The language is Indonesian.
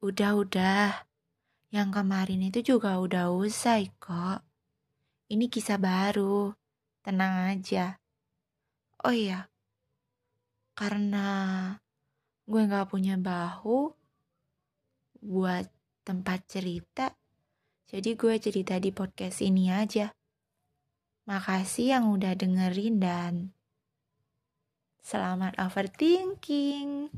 Udah-udah, yang kemarin itu juga udah usai kok. Ini kisah baru, tenang aja. Oh iya, karena gue gak punya bahu buat tempat cerita, jadi gue cerita di podcast ini aja. Makasih yang udah dengerin dan selamat overthinking.